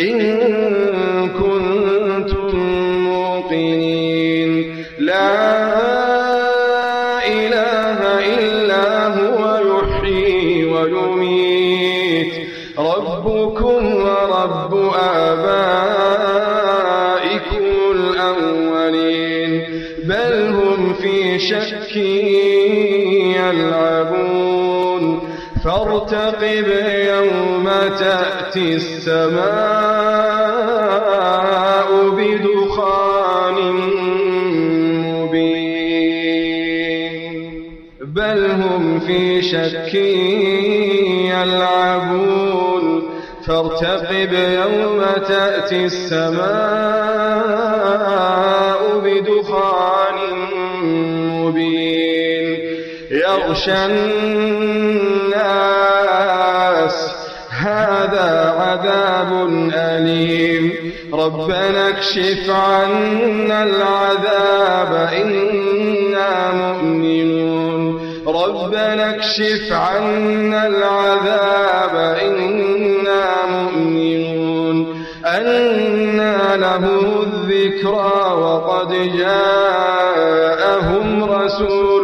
إن كنتم موقنين. لا فارتقب يوم تأتي السماء بدخان مبين. بل هم في شك يلعبون. فارتقب يوم تأتي السماء بدخان مبين. يغشى هذا عذاب أليم. ربنا اكشف عنا العذاب إنا مؤمنون. ربنا اكشف عنا العذاب إنا مؤمنون. أنا له الذكرى وقد جاءهم رسول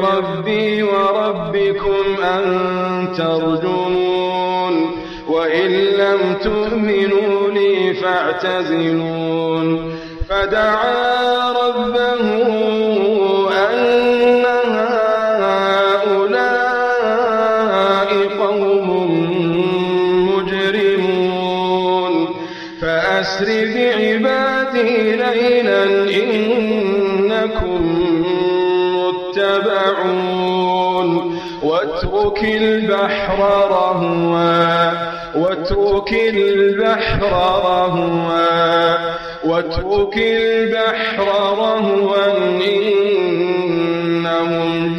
بربي وربكم أن ترجمون وإن لم تؤمنوا لي فاعتزلون. فدعا ربه أن هؤلاء قوم مجرمون. فأسر بعبادي ليلا إنكم واترك البحر رهوا واترك البحر رهوا واترك البحر رهوا إنهم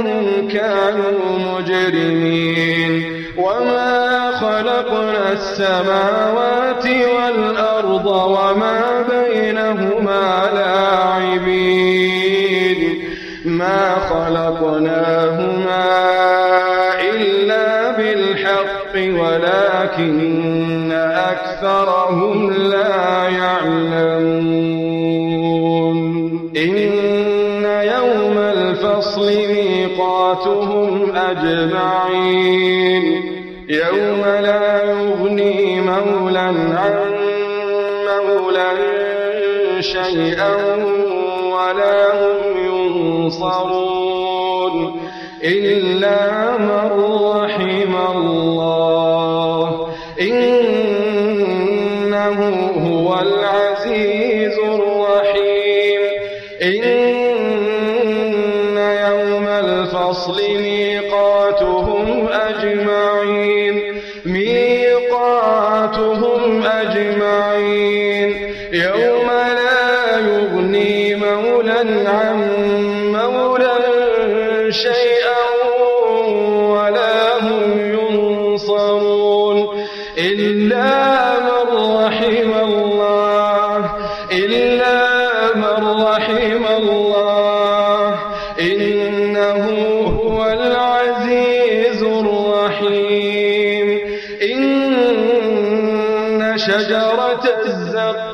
إنهم كانوا مجرمين وما خلقنا السماوات والأرض وما بينهما لاعبين ما خلقناهما إلا بالحق ولكن أكثرهم ميقاتهم أجمعين. يوم لا يغني مولا عن مولا شيئا ولا هم ينصرون. إلا من رحم الله. إنه هو العزيز الرحيم. مولا شيئا ولا هم ينصرون إلا من رحم الله إلا من رحم الله إنه هو العزيز الرحيم. إن شجرة الزقوم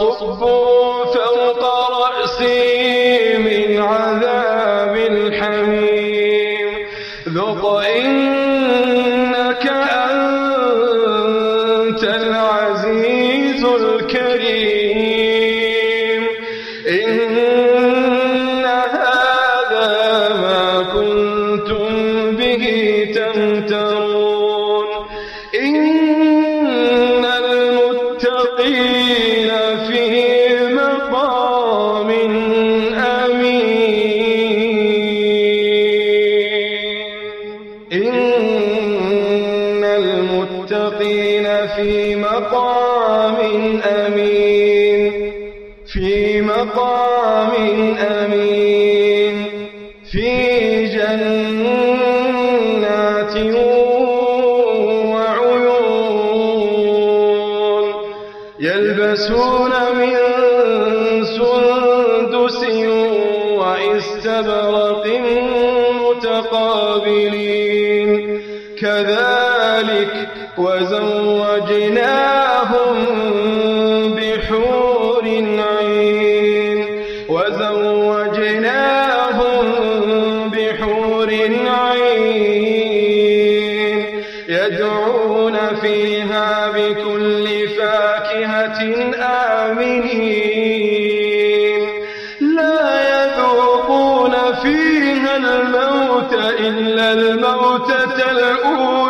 nosso. المتقين في مقام أمين. في مقام أمين. في جنات وعيون. يلبسون من سندس واستبرق متقابلين. كذلك وزوجناهم بحور عين. وزوجناهم بحور عين. يدعون فيها بكل فاكهة آمنين. لا يذوقون فيها الموت إلا الموتة الأولى.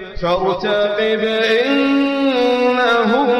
فارتقب إنهم